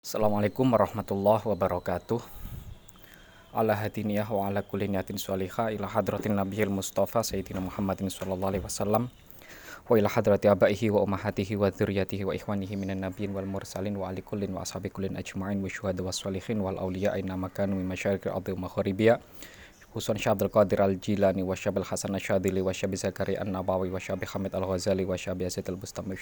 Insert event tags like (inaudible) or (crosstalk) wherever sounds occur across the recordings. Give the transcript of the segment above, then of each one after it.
Assalamualaikum warahmatullahi wabarakatuh Ala hadiniyah wa ala kulli niyatin sholihah ila hadratin nabiyil mustafa sayyidina Muhammadin sallallahu alaihi wasallam wa ila hadrati abaihi wa ummahatihi wa dzurriyyatihi wa ikhwanihi minan nabiyyin wal mursalin wa ali kullin wa ashabi kullin ajma'in wa syuhada was sholihin wal awliya aina makanu min masyariqil ardi wa magharibiha Syabdul Qadir Al-Jilani wa Syabil Hasan Asyadili wa Syabi Zakaria An-Nabawi wa Syabi Hamid Al-Ghazali wa Syabi Asid Al-Bustami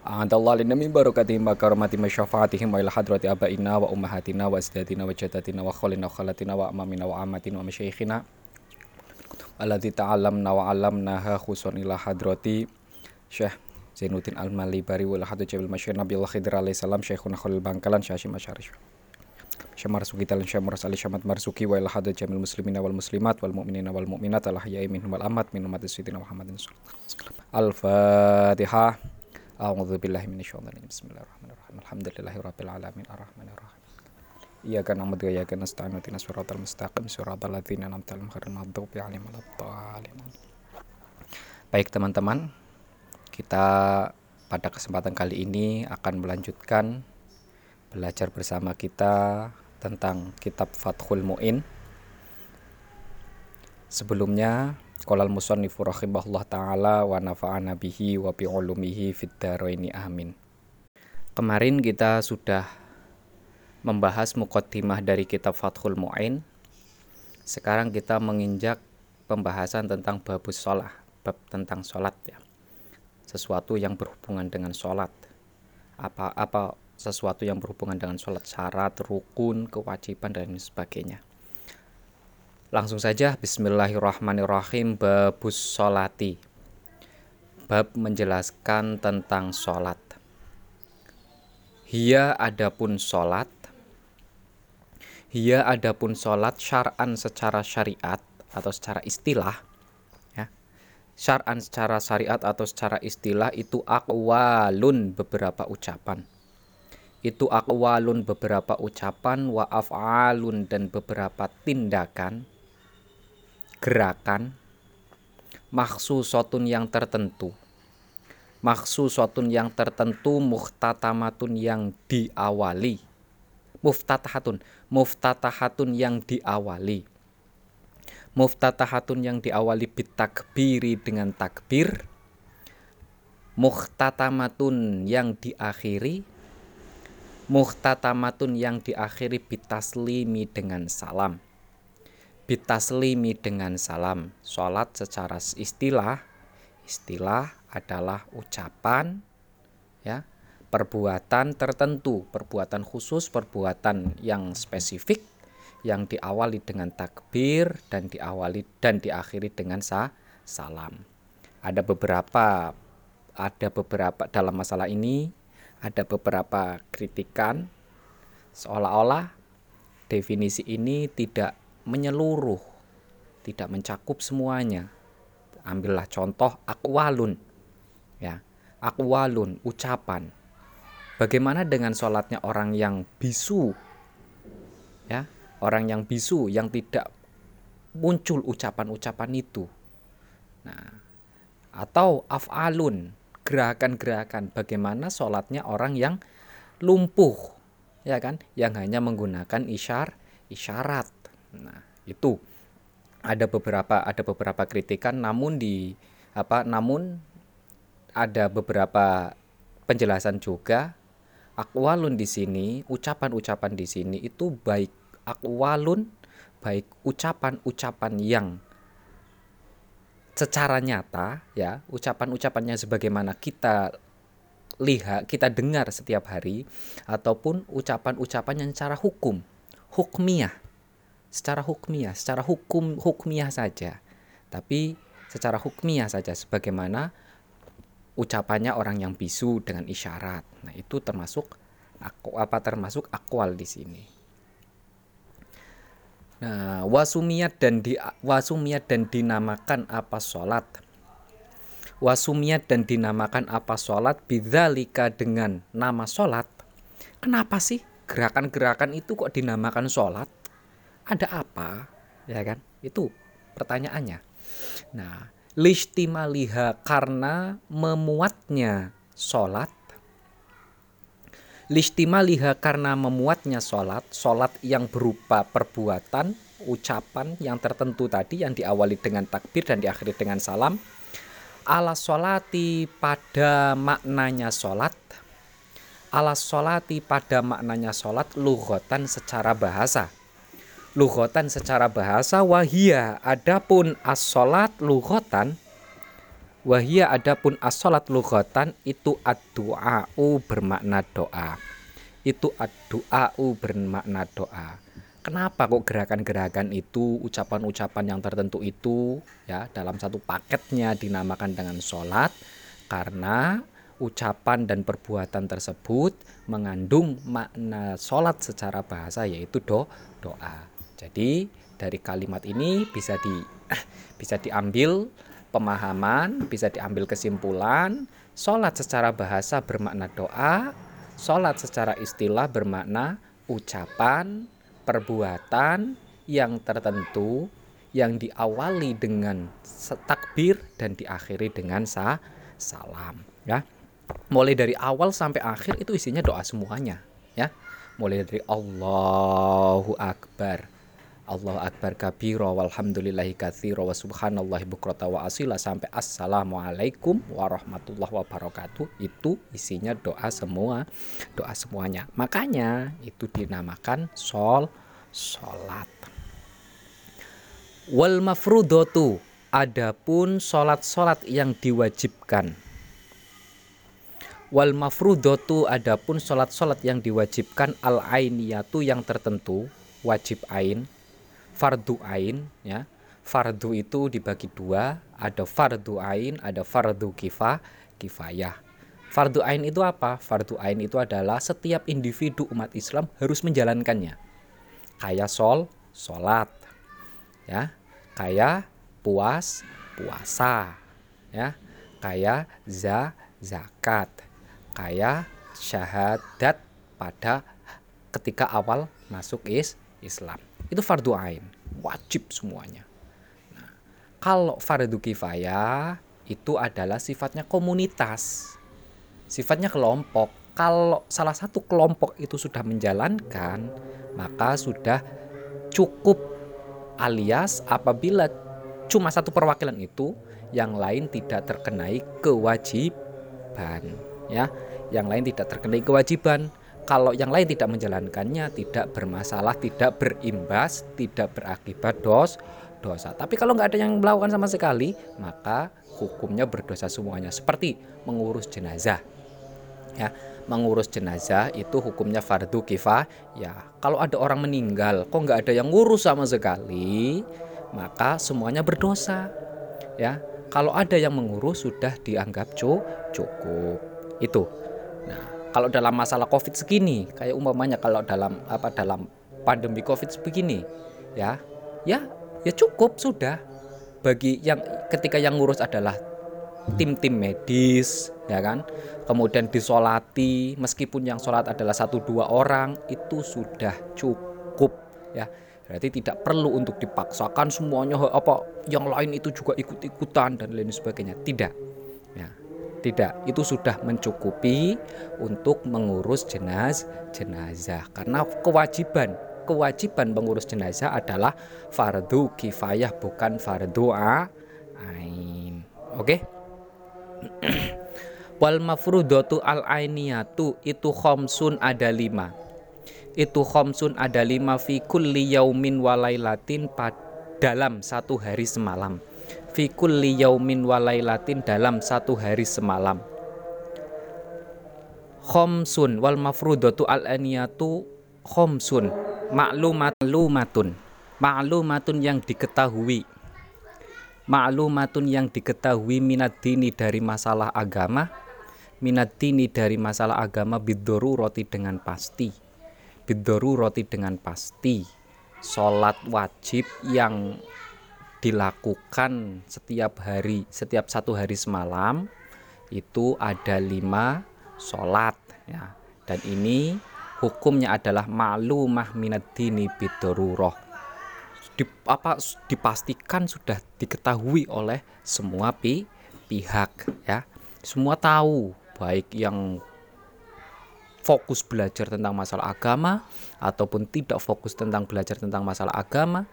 A'adallah lina min barakatihim wa karamati masyafaatihim wa ila hadrati abaina wa ummahatina wa asdatina wa jadatina wa khalina wa khalatina wa amamina wa amatina wa masyaikhina alladhi ta'alamna wa alamnaha khusun ila hadrati. Syekh Zainuddin Al-Malibari wa ila hadrati Jabil Masyir Nabi Allah Khidr alaihi salam Syekhuna Khalil Bangkalan Syahshim Masyarif. Syekh Marzuki Talan Syekh Muras Ali Syamat Marzuki wa hadrati Jamil Muslimina wal Muslimat wal Mu'minina wal Mu'minat al Ahyai minhum wal amat min umat Sayyidina Muhammadin Al-Fatihah A'udzu billahi minasyaitonir rajim. Bismillahirrahmanirrahim. Alhamdulillahirabbil alamin arrahmanir rahim. Iyyaka na'budu wa iyyaka nasta'in ihdinas siratal mustaqim siratal ladzina an'amta 'alaihim ghairil maghdubi 'alaihim waladdallin. Baik teman-teman, kita pada kesempatan kali ini akan melanjutkan belajar bersama kita tentang kitab Fathul Mu'in. Sebelumnya Qolal musannifu rahimahullah ta'ala wa nafa'ana bihi wa bi ulumihi fid amin. Kemarin kita sudah membahas mukaddimah dari kitab Fathul Mu'in. Sekarang kita menginjak pembahasan tentang babus sholat, bab tentang sholat ya. Sesuatu yang berhubungan dengan sholat. Apa-apa sesuatu yang berhubungan dengan sholat, syarat, rukun, kewajiban, dan sebagainya. Langsung saja Bismillahirrahmanirrahim Babus Solati Bab menjelaskan tentang sholat. Hia adapun sholat. Hia adapun sholat syar'an secara syariat atau secara istilah ya. Syar'an secara syariat atau secara istilah itu akwalun beberapa ucapan. Itu akwalun beberapa ucapan wa af'alun dan beberapa tindakan gerakan maksusotun yang tertentu. Maksusotun yang tertentu muhtatamatun yang diawali. Muftatahatun muftatahatun yang diawali. Muftatahatun yang diawali bitakbiri dengan takbir. Muhtatamatun yang diakhiri. Muhtatamatun yang diakhiri bitaslimi dengan salam bitaslimi dengan salam. Sholat secara istilah, istilah adalah ucapan, ya, perbuatan tertentu, perbuatan khusus, perbuatan yang spesifik yang diawali dengan takbir dan diawali dan diakhiri dengan sa salam. Ada beberapa ada beberapa dalam masalah ini ada beberapa kritikan seolah-olah definisi ini tidak menyeluruh, tidak mencakup semuanya. Ambillah contoh akwalun. Ya, akwalun, ucapan. Bagaimana dengan sholatnya orang yang bisu? Ya, orang yang bisu yang tidak muncul ucapan-ucapan itu. Nah, atau afalun, gerakan-gerakan bagaimana sholatnya orang yang lumpuh, ya kan, yang hanya menggunakan isyar, isyarat Nah, itu. Ada beberapa ada beberapa kritikan namun di apa namun ada beberapa penjelasan juga. Akwalun di sini ucapan-ucapan di sini itu baik akwalun baik ucapan-ucapan yang secara nyata ya ucapan-ucapannya sebagaimana kita lihat kita dengar setiap hari ataupun ucapan-ucapan yang secara hukum hukmiyah secara hukmiah, secara hukum hukmiah saja. Tapi secara hukmiah saja sebagaimana ucapannya orang yang bisu dengan isyarat. Nah, itu termasuk aku apa termasuk akwal di sini. Nah, wasumiat dan di wasumiat dan dinamakan apa sholat. Wasumiat dan dinamakan apa sholat bidzalika dengan nama sholat. Kenapa sih gerakan-gerakan itu kok dinamakan sholat? Ada apa? Ya kan? Itu pertanyaannya. Nah listimaliha karena memuatnya sholat. Listimaliha karena memuatnya sholat, sholat yang berupa perbuatan, ucapan yang tertentu tadi yang diawali dengan takbir dan diakhiri dengan salam. Ala sholati pada maknanya sholat, ala sholati pada maknanya sholat lugotan secara bahasa. Lugotan secara bahasa wahia adapun as-sholat lugotan Wahia adapun as-salat lughatan itu ad-du'a'u bermakna doa. Itu ad-du'a'u bermakna doa. Kenapa kok gerakan-gerakan itu, ucapan-ucapan yang tertentu itu ya dalam satu paketnya dinamakan dengan sholat? Karena ucapan dan perbuatan tersebut mengandung makna sholat secara bahasa yaitu do doa. Jadi dari kalimat ini bisa di (clears throat) bisa diambil pemahaman bisa diambil kesimpulan sholat secara bahasa bermakna doa sholat secara istilah bermakna ucapan perbuatan yang tertentu yang diawali dengan takbir dan diakhiri dengan sa salam ya. Mulai dari awal sampai akhir itu isinya doa semuanya ya. Mulai dari Allahu Akbar Allah Akbar kabiro walhamdulillahi kathiro wa subhanallahi bukrota wa asila sampai assalamualaikum warahmatullahi wabarakatuh. Itu isinya doa semua doa semuanya. Makanya itu dinamakan sol solat. Wal mafrudotu adapun solat-solat yang diwajibkan. Wal mafrudotu adapun solat-solat yang diwajibkan al ainiyatu yang tertentu wajib ain fardu ain ya. Fardu itu dibagi dua. Ada fardu ain ada fardu kifah kifayah. Fardu ain itu apa? Fardu ain itu adalah setiap individu umat Islam harus menjalankannya. Kayak sol solat ya. Kayak puas puasa ya. Kayak za zakat. Kayak syahadat pada ketika awal masuk is Islam itu fardu ain. Wajib semuanya. Nah, kalau fardu kifayah itu adalah sifatnya komunitas. Sifatnya kelompok. Kalau salah satu kelompok itu sudah menjalankan maka sudah cukup alias apabila cuma satu perwakilan itu yang lain tidak terkenai kewajiban ya. Yang lain tidak terkenai kewajiban kalau yang lain tidak menjalankannya tidak bermasalah, tidak berimbas, tidak berakibat dos dosa. Tapi kalau nggak ada yang melakukan sama sekali, maka hukumnya berdosa semuanya. Seperti mengurus jenazah. Ya, mengurus jenazah itu hukumnya fardu kifah. Ya, kalau ada orang meninggal, kok nggak ada yang ngurus sama sekali, maka semuanya berdosa. Ya, kalau ada yang mengurus sudah dianggap cukup. Itu. Nah, kalau dalam masalah covid segini kayak umpamanya kalau dalam apa dalam pandemi covid begini ya ya ya cukup sudah. Bagi yang ketika yang ngurus adalah tim-tim medis ya kan? Kemudian disolati meskipun yang sholat adalah satu dua orang itu sudah cukup ya. Berarti tidak perlu untuk dipaksakan semuanya apa yang lain itu juga ikut-ikutan dan lain sebagainya. Tidak tidak, itu sudah mencukupi untuk mengurus jenaz jenazah karena kewajiban kewajiban mengurus jenazah adalah fardu kifayah bukan fardu ain. Oke? (clears throat) Wal mafrudatu al ainiyatu itu khomsun ada lima. Itu khomsun ada lima fi kulli yaumin walailatin dalam satu hari semalam fi kulli yaumin walailatin dalam satu hari semalam. Khomsun wal mafrudatu al aniyatu khomsun maklumat maklumatun maklumatun yang diketahui. Maklumatun yang diketahui minat dini dari masalah agama minat dini dari masalah agama bidoru roti dengan pasti. Bidoru roti dengan pasti. Sholat wajib yang dilakukan setiap hari setiap satu hari semalam itu ada lima sholat ya. Dan ini hukumnya adalah maklumah minad dini bidaruroh di, apa dipastikan sudah diketahui oleh semua pi, pihak ya. Semua tahu baik yang fokus belajar tentang masalah agama ataupun tidak fokus tentang belajar tentang masalah agama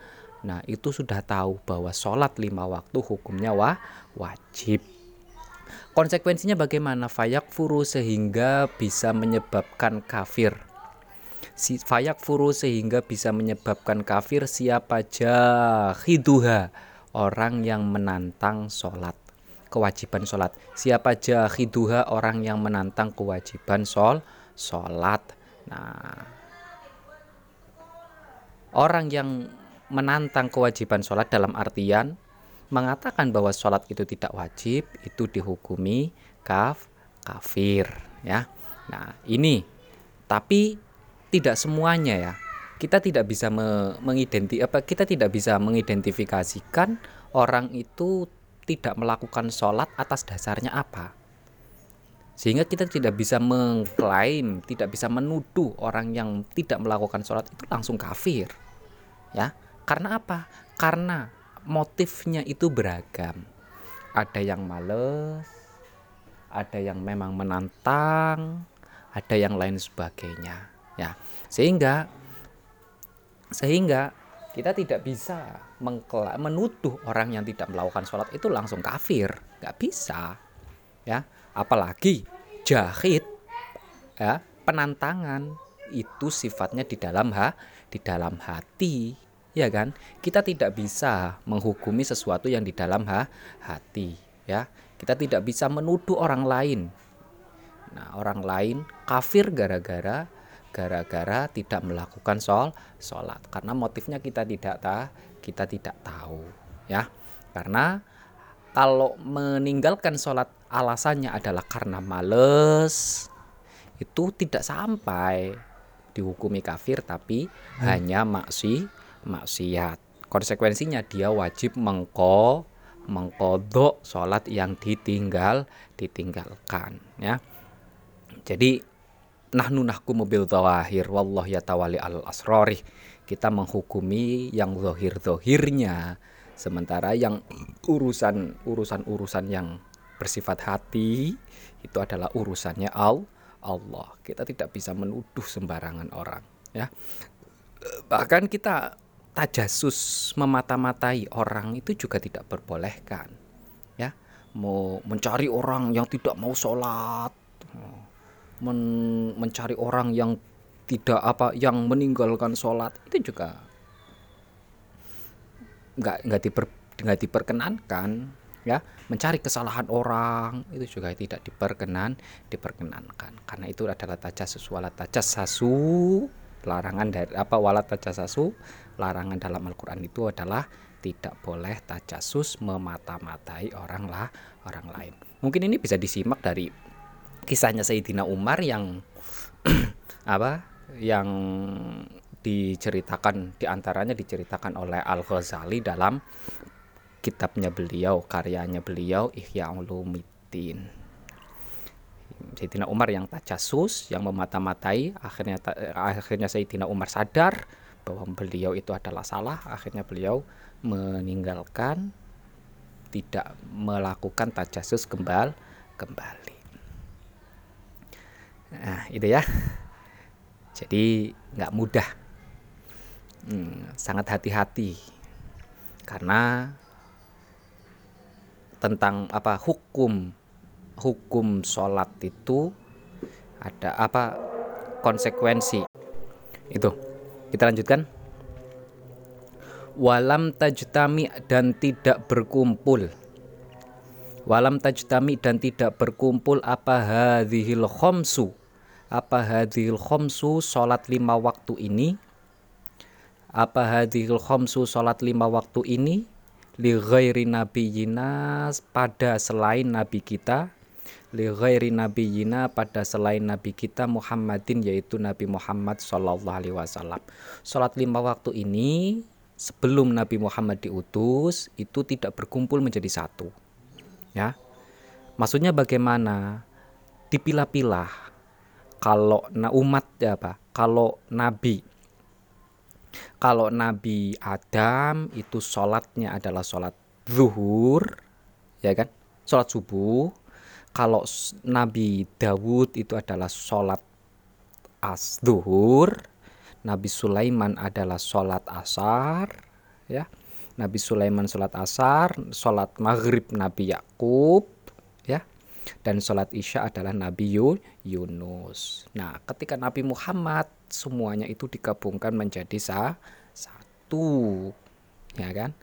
nah itu sudah tahu bahwa sholat lima waktu hukumnya wah, wajib. Konsekuensinya bagaimana? Fayak furu sehingga bisa menyebabkan kafir. Si fayak furu sehingga bisa menyebabkan kafir siapa? Jahiduha orang yang menantang sholat kewajiban sholat. Siapa? Jahiduha orang yang menantang kewajiban sol sholat. Nah orang yang menantang kewajiban sholat dalam artian mengatakan bahwa sholat itu tidak wajib itu dihukumi kaf kafir ya. Nah ini. Tapi tidak semuanya ya. Kita tidak bisa me mengidenti apa kita tidak bisa mengidentifikasikan orang itu tidak melakukan sholat atas dasarnya apa. Sehingga kita tidak bisa mengklaim tidak bisa menuduh orang yang tidak melakukan sholat itu langsung kafir ya karena apa? Karena motifnya itu beragam. Ada yang males ada yang memang menantang ada yang lain sebagainya ya. Sehingga sehingga kita tidak bisa menuduh orang yang tidak melakukan sholat itu langsung kafir. Nggak bisa ya. Apalagi jahit ya penantangan itu sifatnya di dalam ha di dalam hati ya kan? Kita tidak bisa menghukumi sesuatu yang di dalam ha hati ya. Kita tidak bisa menuduh orang lain. Nah orang lain kafir gara-gara gara-gara tidak melakukan sol sholat. Karena motifnya kita tidak tahu kita tidak tahu ya. Karena kalau meninggalkan sholat alasannya adalah karena males. Itu tidak sampai dihukumi kafir tapi hmm. hanya maksi maksiat. Konsekuensinya dia wajib mengko mengkodok sholat yang ditinggal ditinggalkan ya. Jadi nahnu nahkumu bil zawahir wallah yatawali al asrori kita menghukumi yang zohir zohirnya sementara yang urusan urusan urusan yang bersifat hati itu adalah urusannya Allah. Kita tidak bisa menuduh sembarangan orang ya. Bahkan kita tajasus memata-matai orang itu juga tidak berbolehkan ya mau mencari orang yang tidak mau sholat men mencari orang yang tidak apa yang meninggalkan sholat itu juga nggak nggak diper nggak diperkenankan ya. Mencari kesalahan orang itu juga tidak diperkenan diperkenankan. Karena itu adalah tajasus walat tajasasu larangan dari apa walat tajasasu larangan dalam Al-Qur'an itu adalah tidak boleh tajasus memata-matai orang lah orang lain. Mungkin ini bisa disimak dari kisahnya Sayyidina Umar yang (clears throat) apa yang diceritakan di antaranya diceritakan oleh Al Ghazali dalam kitabnya beliau karyanya beliau Ihya Ulumuddin Sayyidina Umar yang tajasus yang memata-matai akhirnya akhirnya Sayyidina Umar sadar bahwa beliau itu adalah salah akhirnya beliau meninggalkan tidak melakukan tajasus kembali kembali Nah, itu ya. Jadi nggak mudah. Hmm, sangat hati-hati karena tentang apa hukum hukum sholat itu ada apa? Konsekuensi. Itu. Kita lanjutkan. Walam tajtami dan tidak berkumpul. Walam tajtami dan tidak berkumpul apa hadhil khomsu? Apa hadhil khomsu sholat lima waktu ini? Apa hadhil khomsu sholat lima waktu ini? Li ghairi nabiyina pada selain nabi kita li ghairi nabiyina pada selain nabi kita Muhammadin yaitu Nabi Muhammad sallallahu alaihi wasallam. Salat lima waktu ini sebelum Nabi Muhammad diutus itu tidak berkumpul menjadi satu. Ya. Maksudnya bagaimana? Dipilah-pilah. Kalau na umat ya apa? Kalau nabi kalau nabi Adam itu sholatnya adalah sholat zuhur ya kan? Sholat subuh kalau nabi Dawud itu adalah sholat as duhur Nabi Sulaiman adalah sholat asar ya. Nabi Sulaiman sholat asar sholat maghrib Nabi Yakub ya. Dan sholat isya adalah Nabi Yunus. Nah ketika Nabi Muhammad semuanya itu digabungkan menjadi sa satu ya kan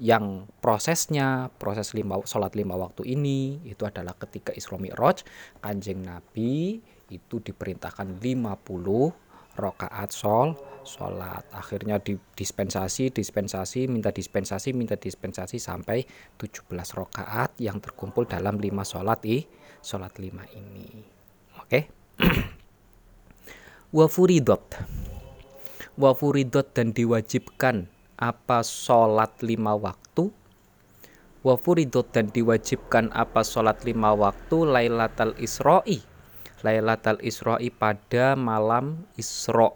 yang prosesnya proses lima sholat lima waktu ini itu adalah ketika Isra Mi'raj kanjeng Nabi itu diperintahkan 50 rakaat sol sholat. Akhirnya di dispensasi dispensasi minta dispensasi minta dispensasi sampai 17 rakaat yang terkumpul dalam lima sholat i sholat lima ini. Oke? (clears throat) Okay? wafuridot wafuridot dan diwajibkan apa sholat lima waktu? Wafuridot dan diwajibkan apa sholat lima waktu? Lailatul Isra'i Lailatul Isra'i pada malam Isra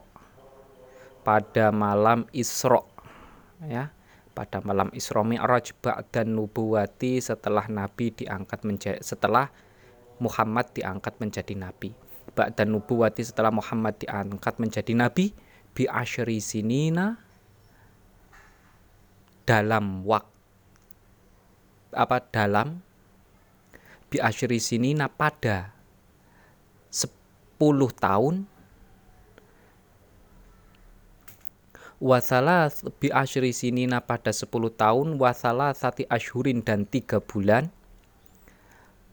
pada malam Isra ya. Pada malam Isra Mi'raj dan nubuwati setelah Nabi diangkat menjadi setelah Muhammad diangkat menjadi nabi. Dan nubuwati setelah Muhammad diangkat menjadi nabi bi asyri sinina dalam waktu apa dalam bi asyri sinina pada 10 tahun. Wasala bi asyri sinina pada 10 tahun wasala sati ashurin dan tiga bulan.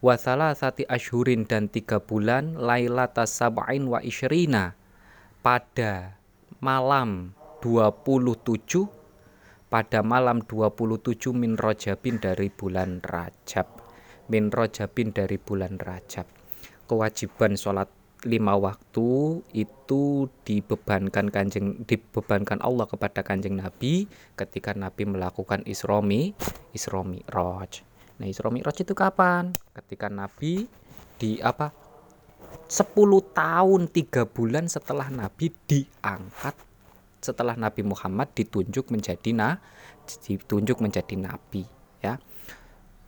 Wasala sati ashurin dan tiga bulan lailata sab'in wa isyrina pada malam 27 pada malam 27 min rojabin dari bulan Rajab. Min rojabin dari bulan Rajab. Kewajiban sholat lima waktu itu dibebankan kanjeng dibebankan Allah kepada kanjeng Nabi ketika Nabi melakukan isromi isromi roj nah isromi roj itu kapan? Ketika Nabi di apa? 10 tahun tiga bulan setelah Nabi diangkat setelah Nabi Muhammad ditunjuk menjadi na ditunjuk menjadi nabi ya.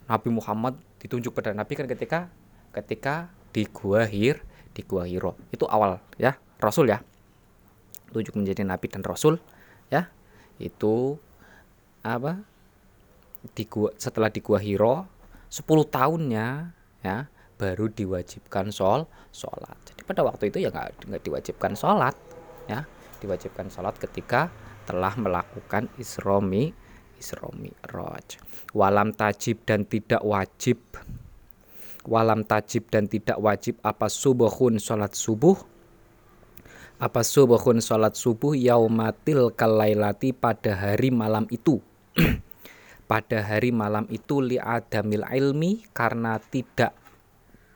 Nabi Muhammad ditunjuk pada nabi kan ketika ketika di Gua Hir di Gua Hiro. Itu awal ya Rasul ya. Tunjuk menjadi nabi dan Rasul ya. Itu apa di gua setelah di Gua Hiro 10 tahunnya ya baru diwajibkan sol sholat. Jadi pada waktu itu ya nggak nggak diwajibkan sholat ya diwajibkan sholat ketika telah melakukan isromi isromi roj. Walam tajib dan tidak wajib. Walam tajib dan tidak wajib apa subuhun sholat subuh? Apa subuhun sholat subuh yaumatil kalailati pada hari malam itu? (clears throat) Pada hari malam itu li adamil ilmi karena tidak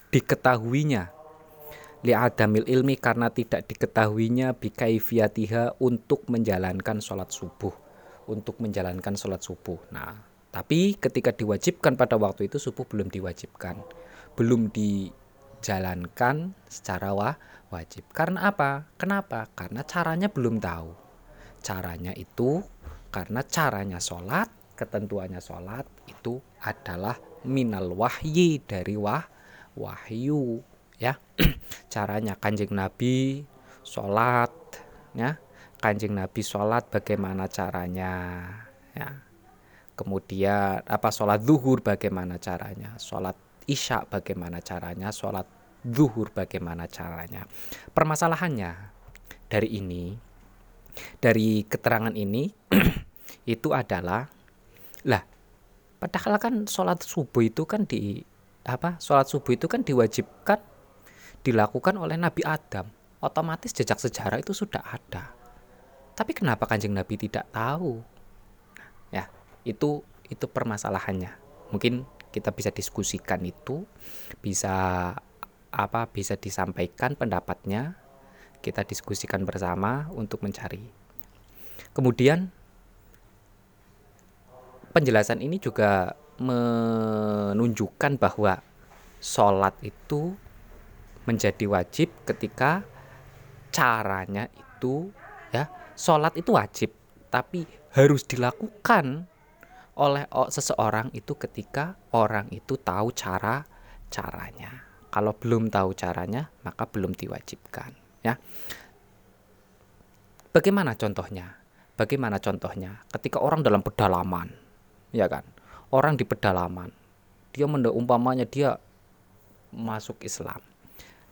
diketahuinya li'adamil ilmi karena tidak diketahuinya bikaifiyatiha untuk menjalankan sholat subuh. Untuk menjalankan sholat subuh. Nah tapi ketika diwajibkan pada waktu itu subuh belum diwajibkan. Belum dijalankan secara wah, wajib. Karena apa? Kenapa? Karena caranya belum tahu. Caranya itu karena caranya sholat ketentuannya sholat itu adalah minal wahyi dari wah wahyu ya. (clears throat) Caranya kanjeng Nabi sholat ya. Kanjeng Nabi sholat bagaimana caranya ya. Kemudian apa sholat zuhur bagaimana caranya? Sholat isya bagaimana caranya? Sholat zuhur bagaimana caranya? Permasalahannya dari ini dari keterangan ini (clears throat) itu adalah lah padahal kan sholat subuh itu kan di apa sholat subuh itu kan diwajibkan dilakukan oleh Nabi Adam, otomatis jejak sejarah itu sudah ada. Tapi kenapa Kanjeng Nabi tidak tahu? Ya, itu itu permasalahannya. Mungkin kita bisa diskusikan itu, bisa apa bisa disampaikan pendapatnya, kita diskusikan bersama untuk mencari. Kemudian penjelasan ini juga menunjukkan bahwa sholat itu menjadi wajib ketika caranya itu ya sholat itu wajib tapi harus dilakukan oleh seseorang itu ketika orang itu tahu cara caranya kalau belum tahu caranya maka belum diwajibkan ya. Bagaimana contohnya? Bagaimana contohnya? Ketika orang dalam pedalaman, ya kan? Orang di pedalaman, dia umpamanya dia masuk Islam.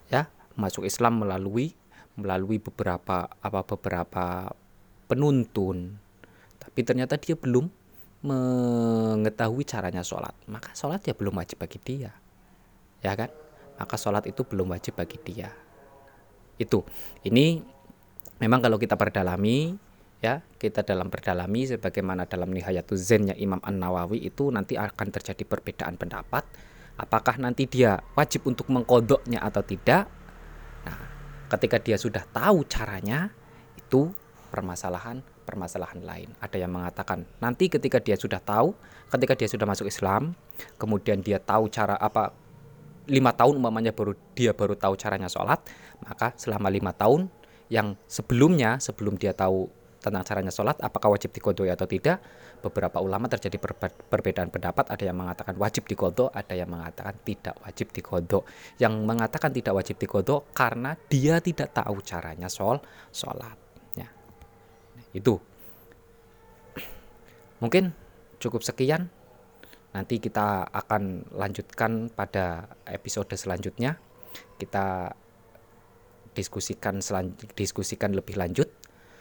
Ya, masuk Islam melalui melalui beberapa apa beberapa penuntun. Tapi ternyata dia belum mengetahui caranya sholat, maka sholat ya belum wajib bagi dia, ya kan? Maka sholat itu belum wajib bagi dia. Itu, ini memang kalau kita perdalami, ya kita dalam perdalami sebagaimana dalam Nihayatul Zennya Imam An Nawawi itu nanti akan terjadi perbedaan pendapat, apakah nanti dia wajib untuk mengkodoknya atau tidak. Nah, ketika dia sudah tahu caranya, itu permasalahan permasalahan lain. Ada yang mengatakan nanti ketika dia sudah tahu, ketika dia sudah masuk Islam, kemudian dia tahu cara apa lima tahun umpamanya baru dia baru tahu caranya sholat, maka selama lima tahun yang sebelumnya sebelum dia tahu tentang caranya sholat, apakah wajib dikodok atau tidak, beberapa ulama terjadi perbedaan pendapat. Ada yang mengatakan wajib dikodok, ada yang mengatakan tidak wajib dikodok. Yang mengatakan tidak wajib dikodok karena dia tidak tahu caranya sol sholat. Itu. Mungkin cukup sekian. Nanti kita akan lanjutkan pada episode selanjutnya. Kita diskusikan diskusikan lebih lanjut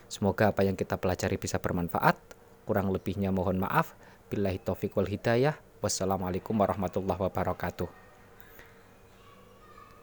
semoga apa yang kita pelajari bisa bermanfaat. Kurang lebihnya mohon maaf. Billahi taufiq wal hidayah. Wassalamualaikum warahmatullahi wabarakatuh